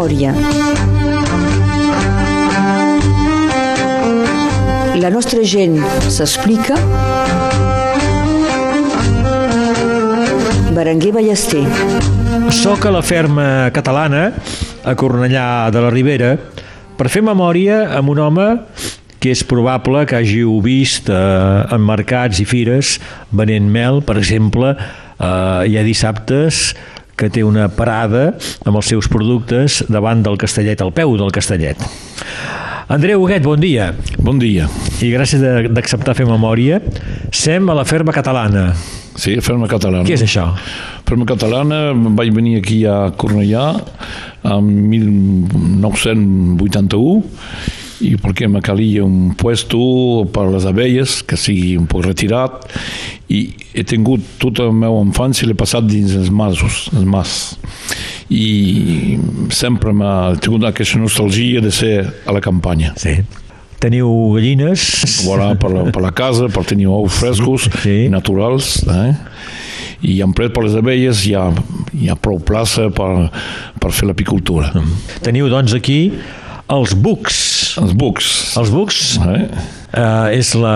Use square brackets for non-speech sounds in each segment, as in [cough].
memòria. La nostra gent s'explica. Berenguer Ballester. Soc a la ferma catalana, a Cornellà de la Ribera, per fer memòria amb un home que és probable que hàgiu vist eh, en mercats i fires venent mel, per exemple, eh, hi ha dissabtes que té una parada amb els seus productes davant del Castellet, al peu del Castellet. Andreu Huguet, bon dia. Bon dia. I gràcies d'acceptar fer memòria. Sem a la ferma catalana. Sí, Ferma Catalana. Què és això? Ferma Catalana, vaig venir aquí a Cornellà en 1981 i perquè me calia un puesto per les abelles que sigui un poc retirat i he tingut tota la meva infància l'he passat dins els masos, els mas i sempre m'ha tingut aquesta nostalgia de ser a la campanya. Sí. Teniu gallines? Voilà, per, la, per la casa, per tenir ous frescos, Sí. naturals, eh? i en plet per les abelles hi ha, hi ha prou plaça per, per fer l'apicultura. Teniu, doncs, aquí els bucs. Els bucs, Els bucs eh? eh, és la,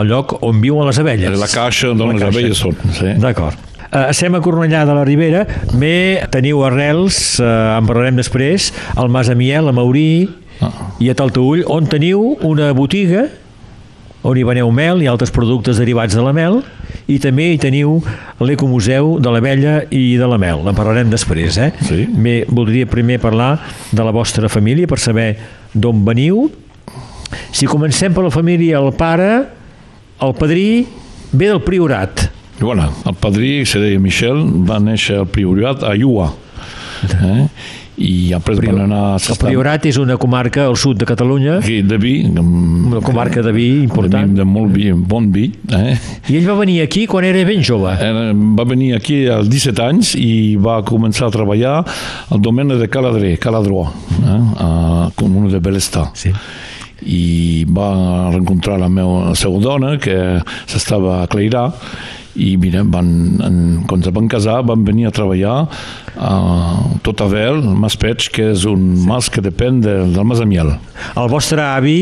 el lloc on viuen les abelles. la caixa d'on La les caixa. abelles són. Sí. D'acord. Uh, estem a Cornellà de la Ribera, bé, teniu arrels, uh, en parlarem després, al Mas Amiel, a Maurí Ah. i a Taltaull, on teniu una botiga on hi veneu mel i altres productes derivats de la mel i també hi teniu l'Ecomuseu de l'Abella i de la Mel. En parlarem després, eh? Sí. Bé, voldria primer parlar de la vostra família per saber d'on veniu. Si comencem per la família, el pare, el padrí, ve del Priorat. Bueno, el padrí, se deia Michel, va néixer al Priorat a Iua. Eh? I després van anar a El Priorat és una comarca al sud de Catalunya, Aquí, de vi, una comarca de vi important. de, vi, de molt vi, bon vi. Eh? I ell va venir aquí quan era ben jove. Era, va venir aquí als 17 anys i va començar a treballar al domeni de Caladré, Caladró, eh? a Comuna de Belestà. Sí. I va rencontrar la, meva, la seva dona, que s'estava a Cleirà, i mira, van, en, quan se van casar van venir a treballar a Totavel, al Mas Peig, que és un mas que depèn de, del Mas Amiel. El vostre avi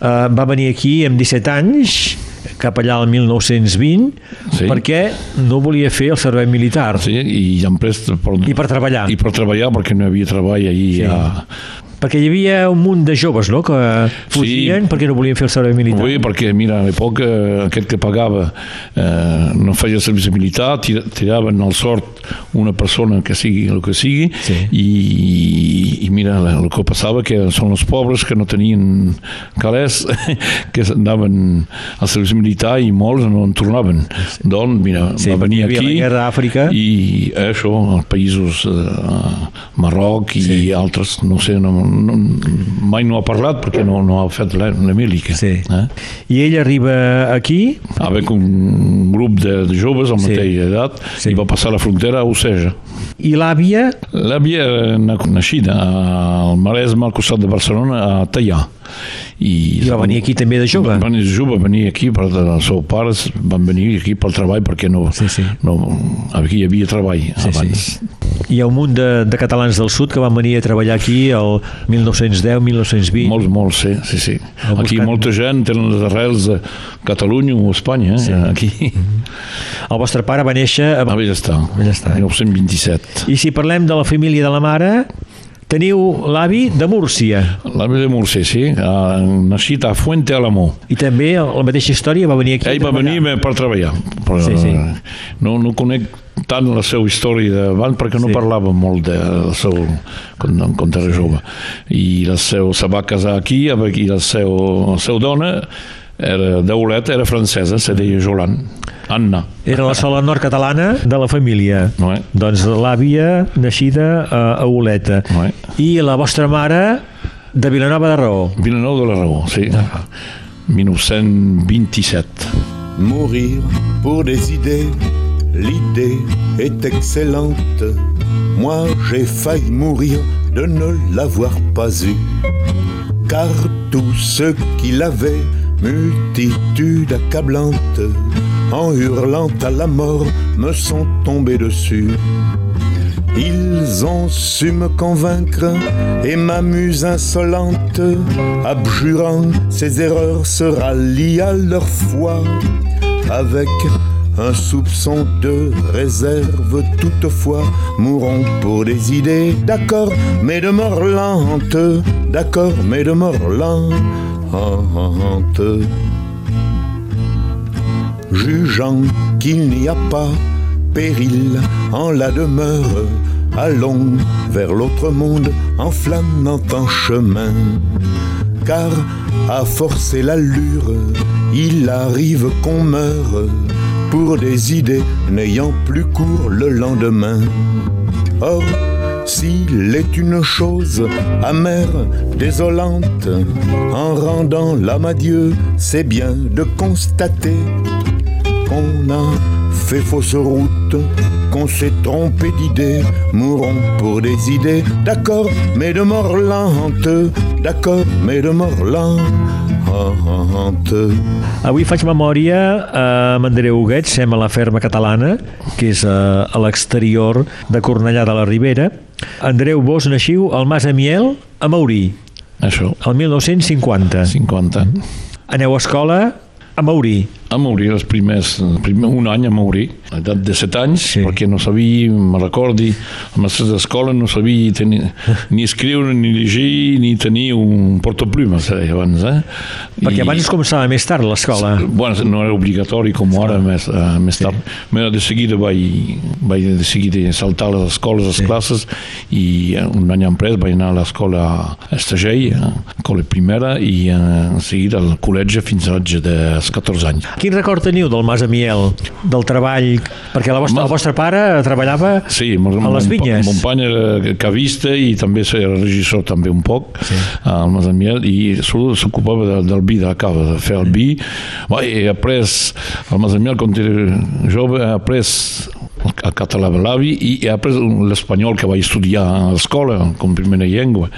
eh, va venir aquí amb 17 anys, cap allà al 1920, Sí. perquè no volia fer el servei militar. Sí, i després per, I per treballar. i per treballar perquè no hi havia treball ahir Sí. a, Perquè hi havia un munt de joves, no?, que fugien perquè no volien fer el servei militar. Oui, perquè, mira, a l'època aquest que pagava eh, no feia servici militar, tira- tiraven al sort una persona que sigui el que sigui, Sí. i, i mira, el que passava que són els pobres que no tenien calés, [laughs] que anaven al servici militar i molts no en tornaven. Doncs, mira, Sí, va venir aquí... la guerra d'Àfrica. I això, als països eh, Marroc i Sí. altres, no sé, no, no, mai no ha parlat perquè no, no ha fet l'Emili. Sí. Eh? I ell arriba aquí, Avec un grup de, de joves amb Sí. mateixa edat Sí. i va passar la frontera a Oceja. i l'àvia L'àvia era na- naixida al Maresme, al costat de Barcelona, a Tallà. I, I va venir aquí també de jove. Va venir de jove, venir aquí, per, els seus pares van venir aquí pel treball perquè no, Sí, sí. no aquí hi havia treball Sí, abans. Hi ha un munt de, de catalans del sud que van venir a treballar aquí el 1910-1920. Molts, molts, sí, sí, sí. Ha Aquí molta gent tenen les arrels de Catalunya o Espanya, eh? Sí. aquí. El vostre pare va néixer a... A Bellestar, Bellestar. 1927. I si parlem de la família de la mare, teniu l'avi de Múrcia. L'avi de Múrcia, sí, ha nascut a Fuente Alamo. I també la mateixa història va venir aquí. Ell va treballar. venir per treballar, però Sí, sí. No, no conec tant la seva història d'abans perquè no Sí. parlava molt del seu quan, quan era jove i el seu, se va casar aquí i el seu, el seu dona era d'Aulet, era francesa se deia Jolan, Anna Era la sola nord-catalana de la família. no, eh? Doncs l'àvia naixida a, a Oleta. No, eh? I la vostra mare de Vilanova de Raó. Vilanova de la Raó, sí 1927 Mourir pour des idées, l'idée est excellente. Moi j'ai failli mourir de ne l'avoir pas eu. Car tous ceux qui l'avaient, multitude accablante, en hurlant à la mort, me sont tombés dessus. Ils ont su me convaincre et m'amuse insolente, abjurant ses erreurs, se rallient à leur foi avec un soupçon de réserve toutefois mourront pour des idées d'accord mais de mort d'accord mais de mort jugeant qu'il n'y a pas péril en la demeure allons vers l'autre monde en flânant en chemin. Car à forcer l'allure il arrive qu'on meure pour des idées n'ayant plus cours le lendemain. Or s'il est une chose amère désolante en rendant l'âme à Dieu c'est bien de constater qu'on a fait fausse route qu'on s'est trompé d'idées mourront pour des idées d'accord mais de mort d'accord mais de mort lente Avui faig memòria amb Andreu Huguet, sem a la ferma catalana, que és a, a l'exterior de Cornellà de la Ribera. Andreu, vos naixiu al Mas Amiel, a Maurí, Això, el 1950. 50. Aneu a escola a Maurí. A Maurí, els primers, el primer, un any a Maurí, a l'edat de 7 anys, Sí. sí. perquè no sabia, me recordi, els mestres d'escola no sabia tenir, [laughs] ni escriure, ni llegir, ni tenir un portaplumes, eh, abans, eh? Perquè abans començava més tard l'escola. Bueno, no era obligatori com ara més, uh, més tard. Però de seguida vaig, vaig de seguida saltar a les escoles, les Sí. classes, i eh, un any després vaig anar a l'escola a Estagell, a l'escola primera, i en seguida al col·legi fins als de 14 anys. Quin record teniu del Mas Amiel, del treball? Perquè la vostra, el vostre pare treballava Sí, mon, a les mon, vinyes. Mon pare era cavista i també era regissor també un poc Sí. al Masamiel i sobretot s'ocupava de, del vi de la cava, de fer el vi. Bé, he après al Masamiel quan era jove, he après el català de l'avi i he après l'espanyol que vaig estudiar a l'escola com primera llengua.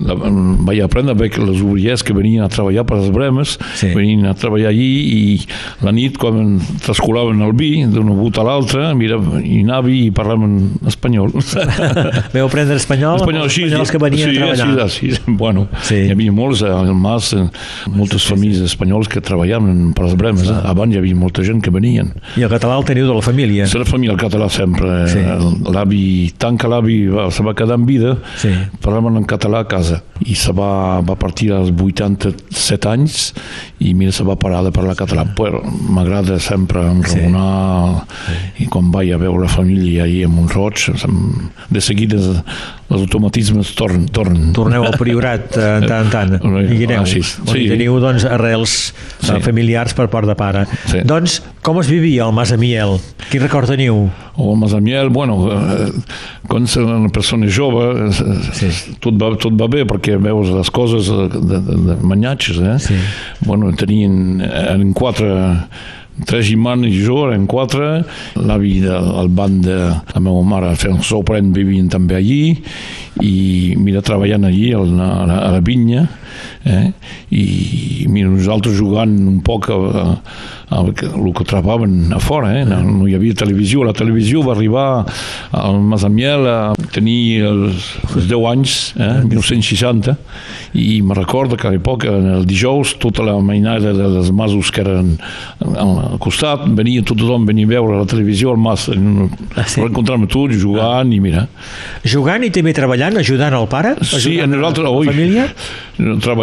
La, vaig aprendre bé que les obrers que venien a treballar per les bremes Sí. venien a treballar allí i la nit quan trascolaven el vi d'una bota a l'altra mira, i anava i parlaven espanyol [laughs] Veu aprendre espanyol, espanyol els així, espanyols que venien sí, a treballar. Així, així, [laughs] bueno, Sí. hi havia molts al Mas, eh, moltes famílies espanyols que treballaven per les bremes. Eh? Abans hi havia molta gent que venien. I el català el teniu de la família. És la família català sempre. Sí. Sí. L'avi, tant que l'avi se va quedar en vida, Sí. parlaven en català a casa. I se va, va partir als 87 anys i mira, se va parar de parlar català. Però m'agrada sempre enraonar sí. i quan vaig a veure la família ahir a Montroig, de seguida els automatismes tornen. tornen. Torneu al Priorat eh, en tant en tant. [laughs] Eh, I aneu. ah, sí. On Sí. teniu doncs, arrels eh, Sí. familiars per part de pare. Sí. Doncs, com es vivia al Mas Amiel? Quin record teniu? o Masamiel, bueno, eh, quan ets una persona jove eh, Sí. tot, va, tot va bé perquè veus les coses de, de, de manyatges, eh? Sí. Bueno, tenien, eren quatre tres germans i jo, eren quatre l'avi del banc de la meva mare un sorprèn, vivien també allí i mira, treballant allí a la, a la, a la vinya eh? i mira, nosaltres jugant un poc a, a, a, el que trobaven a fora, eh? no, no hi havia televisió, la televisió va arribar al Masamiel a tenir els, els 10 anys, eh? 1960 i me recordo que a l'època, el dijous, tota la mainada dels masos que eren al costat, venia tot tothom venia a veure la televisió al mas, Ah, sí? per encontrar-me tots jugant i mira, Jugant i també treballant, ajudant el pare? Sí, en nosaltres, ui, família?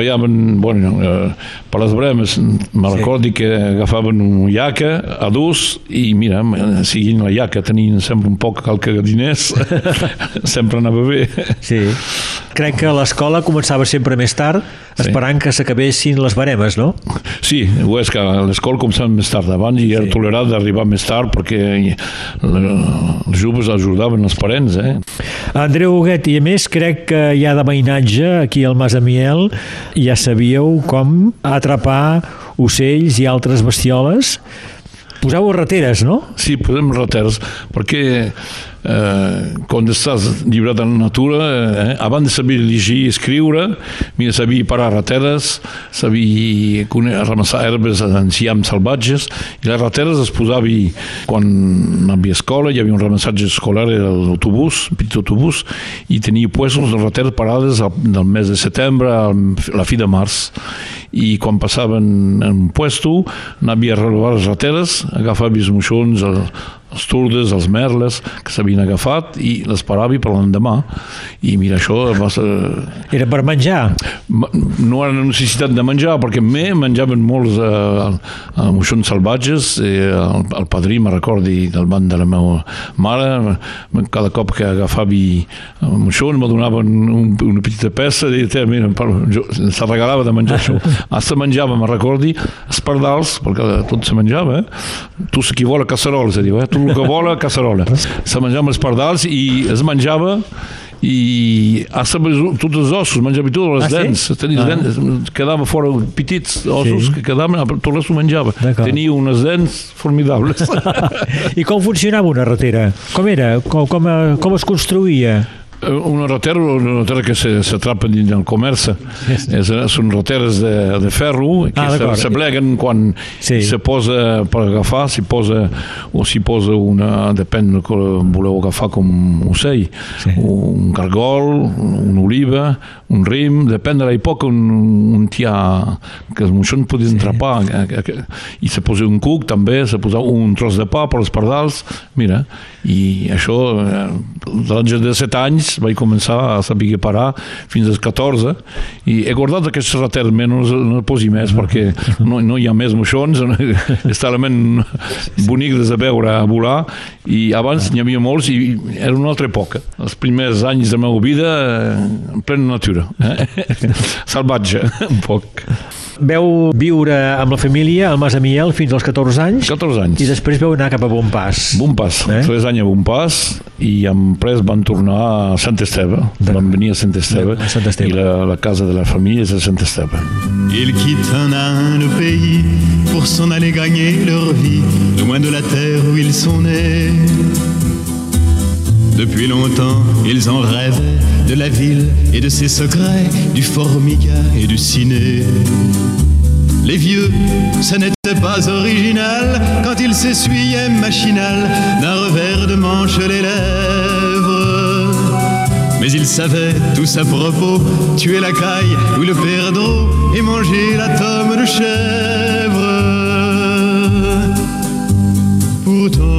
Treballaven, bueno, eh, per les bremes, me Sí. recordi que agafaven un iaca a dos i mira, seguint la iaca tenien sempre un poc qualque diners, [laughs] sempre anava bé. Sí. Crec que l'escola començava sempre més tard, Sí. esperant que s'acabessin les baremes, no? Sí, ho és que l'escola començava més tard, abans i era Sí. tolerat d'arribar més tard perquè els joves ajudaven els parents, eh? Andreu Huguet, i a més crec que hi ha de veïnatge aquí al Mas Amiel, ja sabíeu com atrapar ocells i altres bestioles. Poseu rateres, no? Sí, posem rateres, perquè eh, estàs llibrat en la natura, eh, abans de saber llegir i escriure, mira, sabia parar rateres, sabia ramassar herbes en ciams salvatges, i les rateres es posava quan hi havia escola, hi havia un ramassatge escolar, era l'autobús, petit autobús, i tenia puestos de rateres parades del mes de setembre a la fi de març. I quan passaven en un puesto anava a renovar les rateres, agafava els moixons, el, els turdes, els merles que s'havien agafat i les parava per l'endemà i mira això va ser... era per menjar? no era necessitat de menjar perquè me menjaven molts eh, eh, moixons salvatges eh, el, el padrí me recordi del banc de la meva mare cada cop que agafava moixons me donaven un, una petita peça i deia, mira, jo, se regalava de menjar això [laughs] ah, se menjava, me recordi espardals, perquè tot se menjava eh? tu qui vol a casserols, diu, eh? tu el que vol a casserola. Se menjava els pardals i es menjava i sabut tots els ossos, menjava tot, les ah, dents, sí? tenia ah. dents, quedava fora petits ossos sí. que quedaven, tot ho menjava. Tenia unes dents formidables. [laughs] I com funcionava una ratera? Com era? Com, com, com es construïa? Eh, una rotera, una rotera que s'atrapa dins del comerç. És, són roteres de, de ferro que ah, se, pleguen quan sí. se posa per agafar, s'hi posa o s'hi posa una, depèn del que voleu agafar com ocell, sí. un cargol, una oliva, un rim, depèn de l'època un, un tià que els moixons podien sí. trapar i se posa un cuc també, se posa un tros de pa per als pardals, mira, i això, eh, l'any de 7 anys vaig començar a saber parar fins als 14 i he guardat aquests raters menys, no posi més perquè no, no hi ha més moixons [laughs] és talment bonic de veure a volar i abans n'hi havia molts i era una altra època els primers anys de la meva vida en plena natura eh? [laughs] salvatge un poc Veu viure amb la família al Mas Amiel fins als 14 anys. 14 anys. I després veu anar cap a Bonpas. Bonpas. Eh? 3 anys a Bonpas i després van tornar a Sant Esteve. Van venir a Sant Esteve. A Sant Esteve. I la, la casa de la família és a Sant Esteve. Ils quittent un à un le pays pour s'en aller gagner leur vie loin de la terre où ils sont nés. Depuis longtemps, ils en rêvaient de la ville et de ses secrets, du formica et du ciné. Les vieux, ça n'était pas original quand ils s'essuyaient machinal d'un revers de manche les lèvres. Mais ils savaient tous à propos tuer la caille ou le perdreau et manger la tome de chèvre. Pourtant,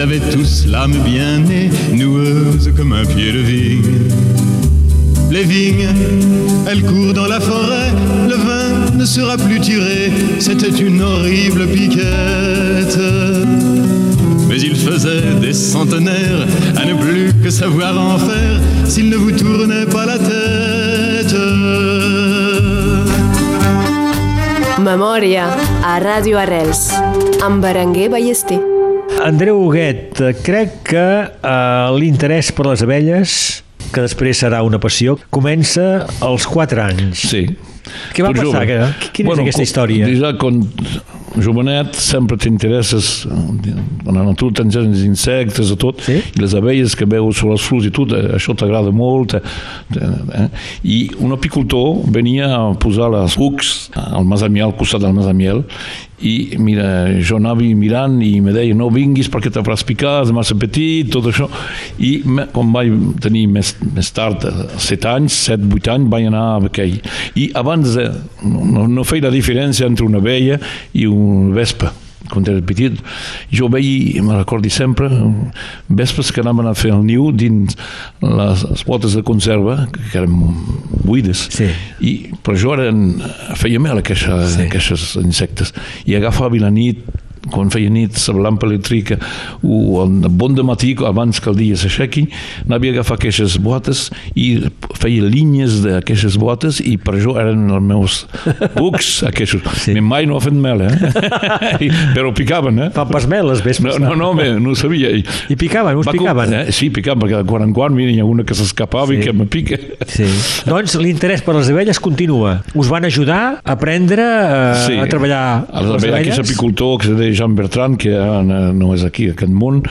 ils avaient tous l'âme bien née, noueuse comme un pied de vigne les vignes, elles courent dans la forêt, le vin ne sera plus tiré, c'était une horrible piquette. Mais il faisait des centenaires à ne plus que savoir en faire s'il ne vous tournait pas la tête. Memòria a Ràdio Arrels amb Berenguer Ballester. Andreu Huguet, crec que uh, l'interès per les abelles que després serà una passió, comença als 4 anys. Sí. Què va passar? Jove. Quina bueno, és aquesta història? Ja, quan jovenet sempre t'interesses en la natura, tens els insectes i tot, sí? i les abelles que veus sobre els flors i tot, eh, això t'agrada molt. Eh? I un apicultor venia a posar les cucs al Masamiel, al costat del Masamiel, i mira, jo anava mirant i me deia no vinguis perquè te faràs picar, és massa petit, tot això. I quan vaig tenir més, més tard, 7 anys, 7-8 anys, vaig anar a aquell. I abans de, no, no feia la diferència entre una veia i un vespa quan era petit, jo veia, me recordi sempre, vespres que anaven a fer el niu dins les, potes de conserva, que eren buides, sí. i, però jo eren, feia mel aquestes, sí. aquestes insectes, i agafava la nit quan feia nit la lampa elèctrica o el bon de matí abans que el dia s'aixequi anava a agafar aquestes botes i feia línies d'aquestes botes i per això eren els meus bucs [laughs] aquests. Sí. Mai no ha fet mel, eh? [laughs] però picaven, eh? Fan pas mel les vespres. No, no, no, no sabia. I, I picaven, us picaven? Eh? Sí, picaven, perquè de quan en quan mira, hi ha una que s'escapava sí. i que me pica. Sí. doncs l'interès per les abelles continua. Us van ajudar a aprendre a, eh, sí. a treballar a les abelles? Aquest apicultor que Jean Bertrand, que no és aquí, aquest món,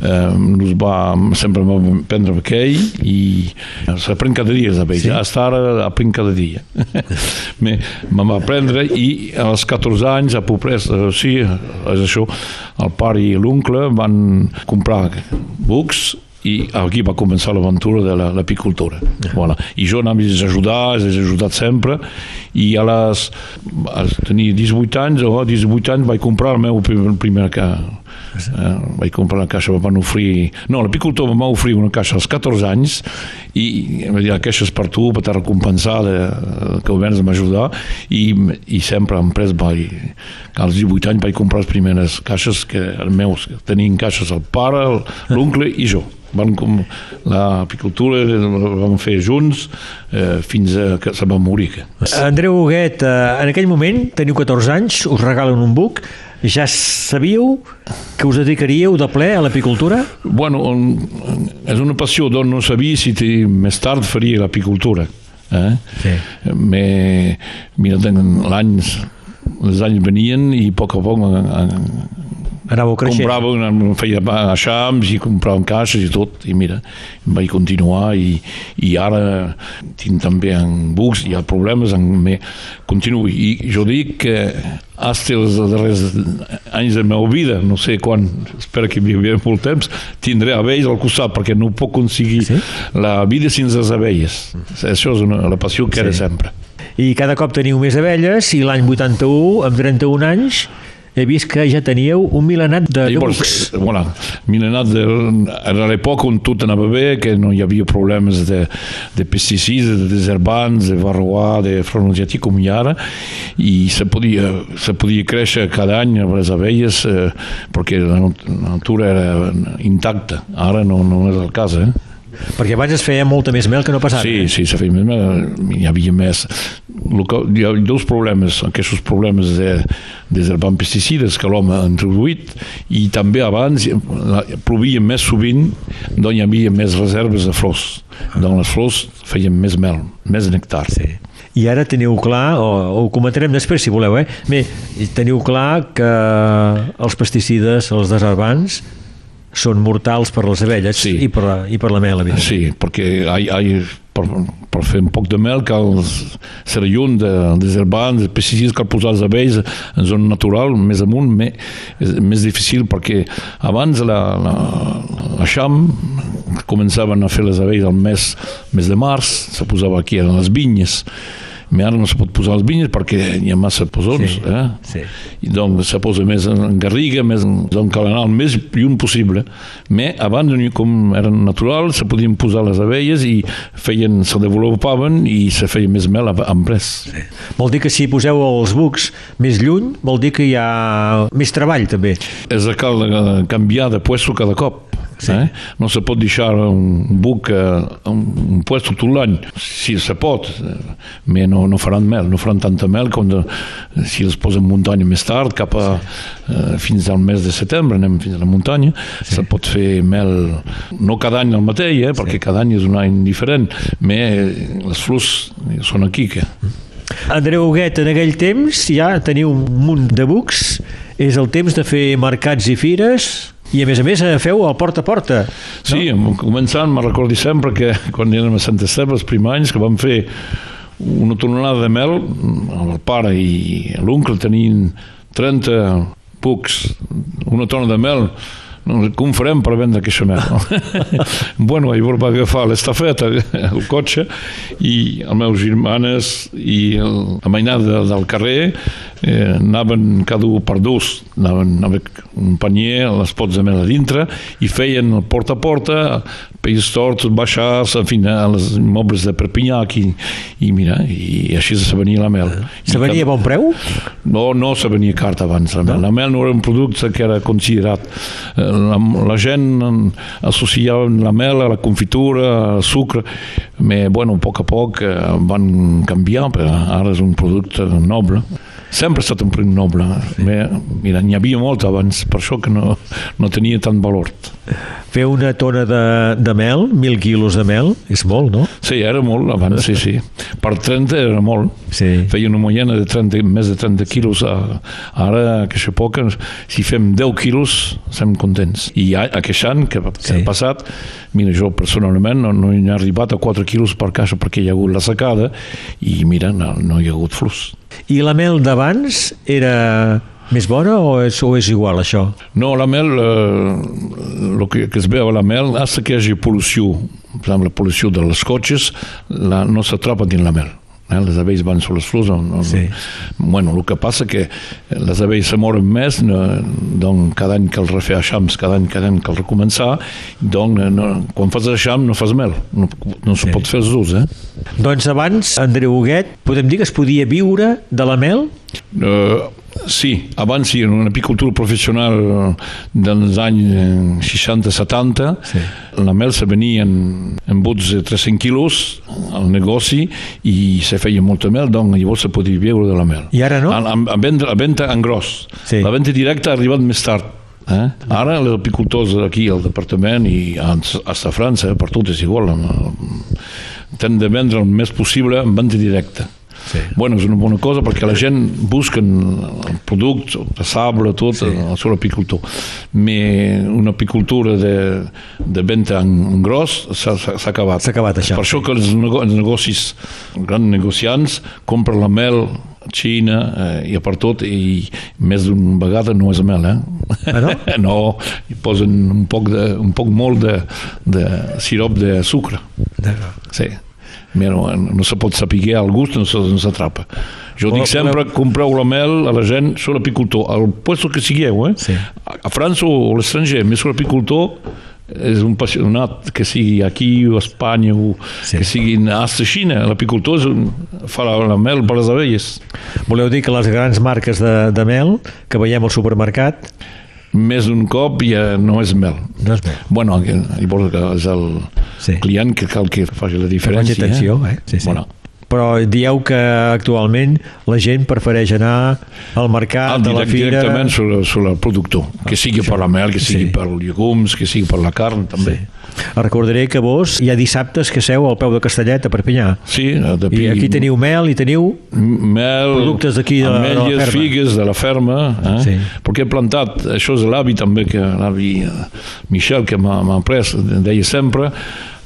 eh, nos va, sempre va prendre aquell i s'aprèn cada dia. Sí. Hasta ara aprenc cada dia. [laughs] me, me va aprendre i als 14 anys, a Poprès, eh, sí, és això, el pare i l'oncle van comprar bucs i aquí va començar l'aventura de l'apicultura. Voilà. I jo anava a ajudar, he ajudat sempre, i a les, a tenir 18 anys, o 18 anys vaig comprar el meu primer, primer Eh, vaig comprar una caixa, van oferir... No, l'apicultor va oferir una caixa als 14 anys i em va dir, aquesta és per tu, per te recompensar de, que vens a m'ajudar i, i sempre em pres vaig, als 18 anys vaig comprar les primeres caixes que els meus, tenien caixes el pare, l'oncle i jo van com l'apicultura la vam fer junts eh, fins a que se va morir. Andreu Huguet, eh, en aquell moment teniu 14 anys, us regalen un buc ja sabíeu que us dedicaríeu de ple a l'apicultura? Bueno, és una passió d'on no sabia si més tard faria l'apicultura. Eh? Sí. Me, mira, l'any, els anys venien i a poc a poc Anàveu creixent. Comprava, feia eixams i comprava caixes i tot, i mira, vaig continuar i, i ara tinc també en bucs, hi ha problemes, en, me, continuo. I jo dic que hasta els darrers anys de la meva vida, no sé quan, espero que havia molt temps, tindré abelles al costat perquè no puc aconseguir sí? la vida sense les abelles. Això és una, la passió que sí. era sempre. I cada cop teniu més abelles i l'any 81, amb 31 anys, he vist que ja teníeu un milenat de, de bucs. Voilà, milenat de, era l'època on tot anava bé, que no hi havia problemes de, de pesticides, de deserbants, de varroa, de fronociatí com hi ara, i se podia, se podia créixer cada any amb les abelles eh, perquè la natura era intacta. Ara no, no és el cas, eh? Perquè abans es feia molta més mel que no passava. Sí, sí, se feia més mel, hi havia més... Hi ha dos problemes, aquests problemes de, deservant pesticides que l'home ha introduït i també abans plovia més sovint, doncs hi havia més reserves de flors. Doncs les flors feien més mel, més nectar. Sí. I ara teniu clar, o, o ho comentarem després si voleu, eh? Bé, teniu clar que els pesticides, els deservants, són mortals per les abelles sí. i, per la, i per la mel, evidentment. Sí, perquè hi, hi, per, per fer un poc de mel cal ser lluny de, de herbans, de pesticides cal posar les abelles en zona natural, més amunt, més, és més difícil perquè abans la, la, la xam començaven a fer les abelles al mes, mes de març, se posava aquí a les vinyes, ara no se pot posar les vinyes perquè hi ha massa posons. Sí, eh? sí. I doncs se posa més en garriga, més en, doncs cal anar el més lluny possible. Però abans, com eren naturals, se podien posar les abelles i feien, se desenvolupaven i se feia més mel amb res. Sí. Vol dir que si poseu els bucs més lluny, vol dir que hi ha més treball també. És que cal canviar de puesto cada cop. Sí. Eh? No se pot deixar un buc un, un puesto tot l'any. Si se pot, però no, no faran mel, no faran tanta mel com de, si els posen muntanya més tard, cap a eh, fins al mes de setembre, anem fins a la muntanya, sí. se pot fer mel no cada any el mateix, eh? perquè sí. cada any és un any diferent, però les flors són aquí. Que... Andreu Huguet, en aquell temps ja teniu un munt de bucs, és el temps de fer mercats i fires, i a més a més eh, feu el porta a porta. No? Sí, començant, me recordi sempre que quan érem a Sant Esteve els primers anys que vam fer una tonelada de mel, el pare i l'oncle tenien 30 pucs, una tona de mel, no, com farem per vendre aquesta mel? No? [laughs] bueno, llavors va agafar l'estafeta, el cotxe, i els meus germanes i el, la mainada del carrer eh, anaven cada un per dos, anaven amb un panier, les pots de mel a dintre, i feien el porta a porta, País Torts, baixars, en fi, a les mobles de Perpinyà, aquí, i mira, i així se venia la mel. Se venia a bon preu? No, no se venia car abans, la mel. No? La mel no era un producte que era considerat. Eh, la, la gent associava la mel a la confitura, al sucre, però, bueno, a poc a poc eh, van canviar, però ara és un producte noble sempre ha estat un product noble. Sí. Mira, n'hi havia molt abans, per això que no, no tenia tant valor. Fer una tona de, de mel, mil quilos de mel, és molt, no? Sí, era molt abans, sí, sí. Per 30 era molt. Sí. Feia una mollena de 30, més de 30 quilos. Ara, aquesta poca, si fem 10 quilos, estem contents. I aquest any que, que sí. ha passat, mira, jo personalment no, no he arribat a 4 quilos per caixa perquè hi ha hagut la secada i mira, no, no hi ha hagut flux. I la mel d'abans era més bona o és, o és igual això? No, la mel, eh, el que, que es veu a la mel, hasta que hi hagi pol·lució, per exemple, la pol·lució dels cotxes, la, no s'atrapa dins la mel. Eh? Les abelles van sobre les flors. No, sí. Bueno, el que passa que les abelles se moren més, no, doncs cada any cal refer eixams, cada any, cada any cal recomençar, doncs no, quan fas eixam no fas mel, no, no se sí. pot fer els dos. Eh? Doncs abans, Andreu Huguet, podem dir que es podia viure de la mel? Uh, Sí, abans sí, en una apicultura professional dels anys 60-70, sí. la mel se venia en, en bots de 300 quilos al negoci i se feia molta mel, doncs llavors se podia viure de la mel. I ara no? A, a, a, venda, a venda en gros. Sí. La venda directa ha arribat més tard. Eh? Ara els apicultors aquí al departament i a, a França, eh, per tot és igual, tenen de vendre el més possible en venda directa. Sí. Bueno, és una bona cosa perquè la gent busca el producte, de sable, tot, sí. el seu apicultor. Me una apicultura de, de venda en, en gros s'ha acabat. S'ha acabat això. Per això que els, els negocis, els grans negociants, compren la mel Xina eh, i per tot i més d'una vegada no és mel eh? ah, no? [laughs] no, hi posen un poc, de, un poc molt de, de sirop de sucre sí no, no se pot saber el gust, no s'atrapa. Jo dic sempre, compreu la mel a la gent, sóc apicultor, al puesto que sigueu, eh? Sí. A França o a l'estranger, més sóc apicultor, és un passionat que sigui aquí o a Espanya o sí. que sigui a Xina l'apicultor fa la, la mel per les abelles Voleu dir que les grans marques de, de mel que veiem al supermercat més d'un cop ja no és mel. No és mel. Bueno, llavors és el sí. client que cal que faci la diferència. Que atenció, eh? Sí, sí. Bueno, però dieu que actualment la gent prefereix anar al mercat, al a la fira... Directament sobre, sobre el productor, que sigui per la mel, que sigui sí. per els llegums, que sigui per la carn, també. Sí. Recordaré que vos hi ha dissabtes que seu al peu de Castellet a Perpinyà. Sí, de Pi... I aquí teniu mel i teniu mel, productes d'aquí de, ametlles, de la ferma. figues de la ferma. Eh? Sí. Perquè he plantat, això és l'avi també, que l'avi eh, Michel, que m'ha pres, deia sempre,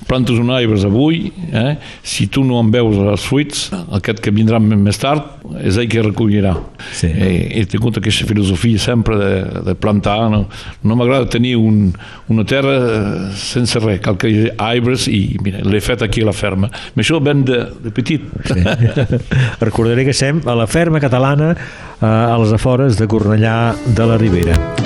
plantes un arbres avui, eh? si tu no en veus els fruits, aquest que vindrà més tard és ell que recollirà. Sí. Eh, he tingut aquesta filosofia sempre de, de plantar, no, no m'agrada tenir un, una terra sense res, cal que hi hagi arbres i mira, l'he fet aquí a la ferma. Però això ven de, de petit. Sí. [laughs] Recordaré que sem a la ferma catalana eh, a les afores de Cornellà de la Ribera.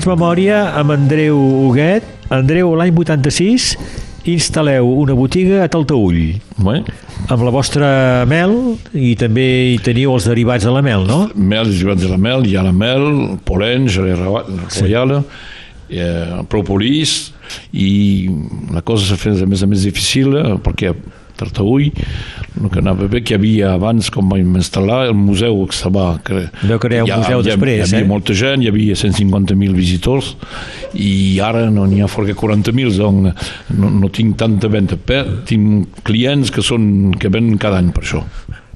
Faig memòria amb Andreu Huguet. Andreu, l'any 86 instal·leu una botiga a Taltaull Ouais. amb la vostra mel i també hi teniu els derivats de la mel, no? Mel, derivats de la mel, hi ha la mel, pollen, gelée ro- royale, eh, propolis, i la cosa s'ha fet a més a més difícil eh, perquè Tartaüll el que anava bé que hi havia abans com vam instal·lar el museu que estava cre... Vau crear un museu hi ha- després, hi havia eh? molta gent, hi havia 150.000 visitors i ara no n'hi ha fora que 40.000 doncs no, no tinc tanta venda però tinc clients que, són, que venen cada any per això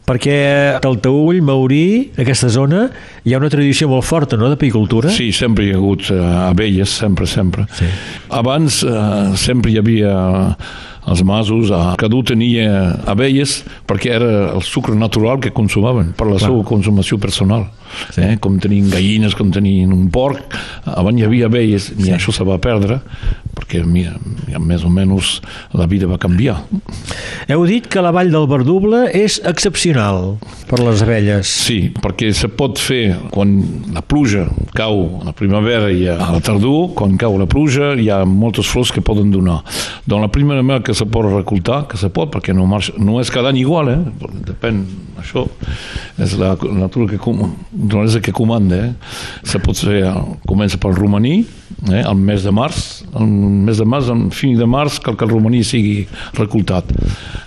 Perquè a Taltaull, Maurí, aquesta zona, hi ha una tradició molt forta, no?, d'apicultura. Sí, sempre hi ha hagut uh, abelles, sempre, sempre. Sí. Abans uh, sempre hi havia els masos, cada un tenia abelles perquè era el sucre natural que consumaven per la Clar. seva consumació personal. Sí. Eh? Com tenien gallines, com tenien un porc, abans hi havia abelles i això se va perdre perquè mira, més o menys la vida va canviar. Heu dit que la vall del Verduble és excepcional per les abelles. Sí, perquè se pot fer quan la pluja cau a la primavera i a la tardor, quan cau la pluja hi ha moltes flors que poden donar. Doncs la primera mel que se pot recoltar, que se pot, perquè no, marxa, no és cada any igual, eh? depèn, això és la natura que, naturalesa que comanda. Eh? Se pot fer, comença pel romaní, eh? al mes de març, al mes de març, en fi de març, cal que el romaní sigui recoltat.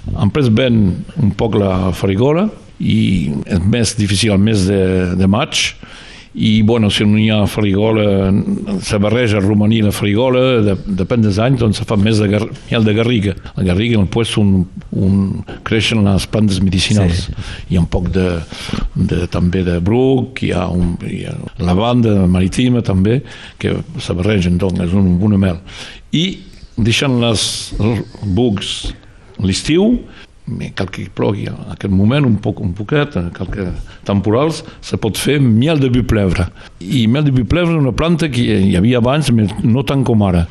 Després ven un poc la farigola, i és més difícil el mes de, de maig i bueno, si no hi ha farigola se barreja el romaní la farigola de, depèn dels anys, doncs se fa més de, gar, miel de garriga. La garriga en el puesto un, un, creixen les plantes medicinals. Sí. hi ha un poc de, de, també de bruc hi ha, un, hi ha lavanda marítima també que se barregen doncs és un, una mel. I deixant les bucs l'estiu cal que plogui en aquest moment un poc un poquet, eh, cal que temporals se pot fer miel de buplevre i miel de buplevre és una planta que hi havia abans no tant com ara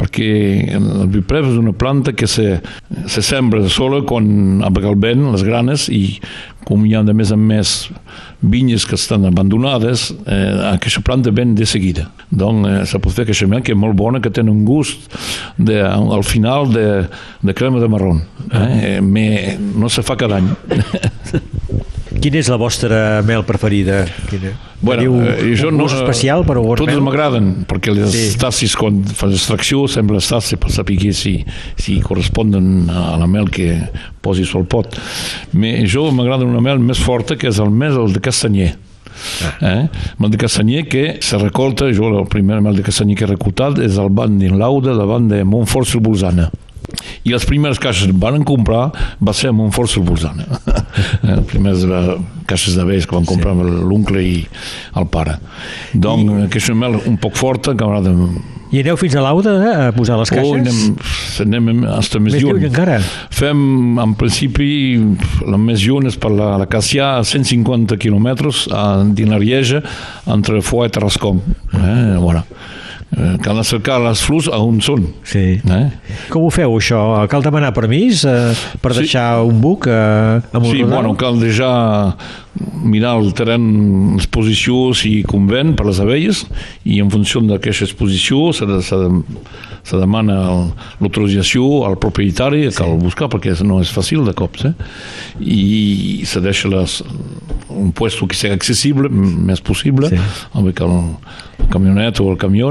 perquè el buplevre és una planta que se, se sembra sola quan apaga el vent, les granes i com hi ha de més en més vinyes que estan abandonades eh, aquesta planta ven de seguida doncs eh, se pot fer mel que és molt bona que té un gust de, al final de, de crema de marró eh? Me, no se fa cada any Quina és la vostra mel preferida? Quina? Teniu eh, jo un gust especial per alguna Totes m'agraden, perquè les Sí. tassis, quan fas extracció, sempre les tassis per saber si, si corresponden a la mel que posis al pot. Me, jo m'agrada una mel més forta, que és el més el de castanyer. Eh? Mel de castanyer que se recolta, jo la primera mel de castanyer que he recoltat és el banc d'Inlauda, la banc de Montfort Bolzana i les primeres caixes que van comprar va ser a Montfort Bolzana Eh, les primeres eh, caixes de vells que van comprar sí. l'oncle i el pare doncs I... aquesta mel un poc forta que m'agrada I aneu fins a l'Auda eh, a posar les caixes? Oh, anem, anem hasta més, Més lluny encara? Fem, en principi, la més lluny és per la, la Cassià, a 150 quilòmetres, a Dinarieja, entre Foix i Tarrascom. Eh? Voilà. Eh, cal cercar les flors a on són. Sí. Eh? Com ho feu, això? Cal demanar permís eh, per Sí. deixar un buc eh, amb Sí, rodal? bueno, cal deixar mirar el terreny, l'exposició, si conven per les abelles, i en funció d'aquesta exposició se, de, se, de, se demana l'autorització al propietari, sí. cal buscar, perquè no és fàcil de cops, eh? i se deixa les, un puesto que sigui accessible, més possible, Sí. amb el, el camionet o el camió,